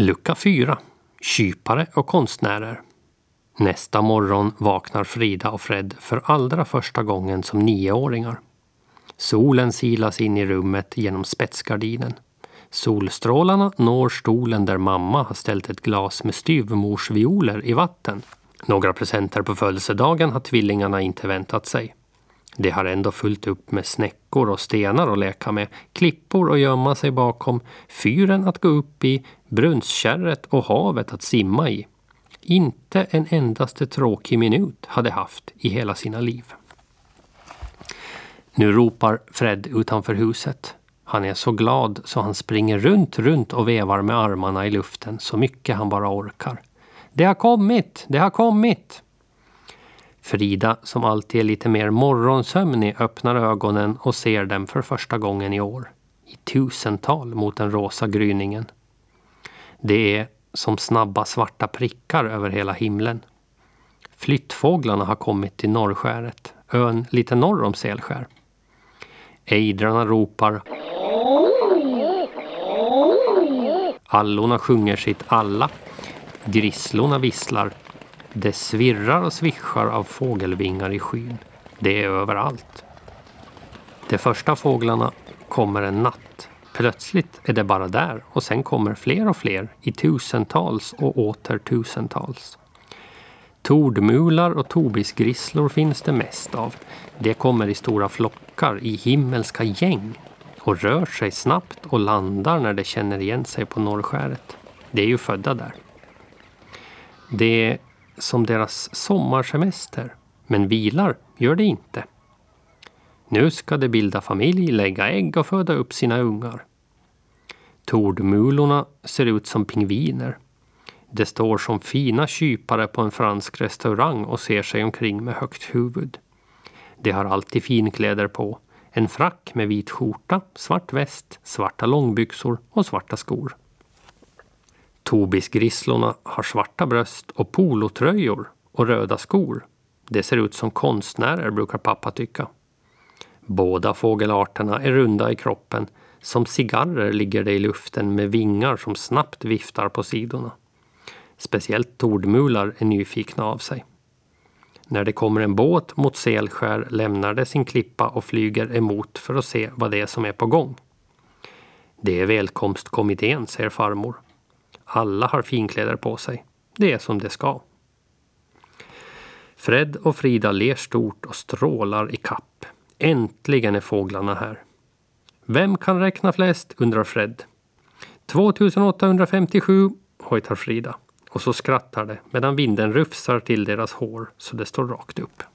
Lucka 4. Kypare och konstnärer. Nästa morgon vaknar Frida och Fred för allra första gången som nioåringar. Solen silas in i rummet genom spetsgardinen. Solstrålarna når stolen där mamma har ställt ett glas med styvmorsvioler i vatten. Några presenter på födelsedagen har tvillingarna inte väntat sig. De har ändå fullt upp med snäckor och stenar att leka med, klippor att gömma sig bakom, fyren att gå upp i, brunnskärret och havet att simma i. Inte en endaste tråkig minut hade haft i hela sina liv. Nu ropar Fred utanför huset. Han är så glad så han springer runt, runt och vevar med armarna i luften så mycket han bara orkar. Det har kommit! Det har kommit! Frida, som alltid är lite mer morgonsömnig, öppnar ögonen och ser dem för första gången i år. I tusental mot den rosa gryningen. Det är som snabba svarta prickar över hela himlen. Flyttfåglarna har kommit till Norrskäret, ön lite norr om Selskär. Ejdrarna ropar. Allorna sjunger sitt alla. Grisslorna visslar. Det svirrar och svischar av fågelvingar i skyn. Det är överallt. De första fåglarna kommer en natt. Plötsligt är det bara där och sen kommer fler och fler i tusentals och åter tusentals. Tordmular och tobisgrisslor finns det mest av. De kommer i stora flockar i himmelska gäng och rör sig snabbt och landar när de känner igen sig på norrskäret. De är ju födda där. Det som deras sommarsemester, men vilar gör de inte. Nu ska de bilda familj, lägga ägg och föda upp sina ungar. Tordmulorna ser ut som pingviner. De står som fina kypare på en fransk restaurang och ser sig omkring med högt huvud. De har alltid finkläder på. En frack med vit skjorta, svart väst, svarta långbyxor och svarta skor. Tobisgrisslorna har svarta bröst och polotröjor och röda skor. Det ser ut som konstnärer, brukar pappa tycka. Båda fågelarterna är runda i kroppen. Som cigarrer ligger de i luften med vingar som snabbt viftar på sidorna. Speciellt tordmular är nyfikna av sig. När det kommer en båt mot Selskär lämnar det sin klippa och flyger emot för att se vad det är som är på gång. Det är välkomstkommittén, säger farmor. Alla har finkläder på sig. Det är som det ska. Fred och Frida ler stort och strålar i kapp. Äntligen är fåglarna här. Vem kan räkna flest? undrar Fred. 2857, hojtar Frida. Och så skrattar de medan vinden rufsar till deras hår så det står rakt upp.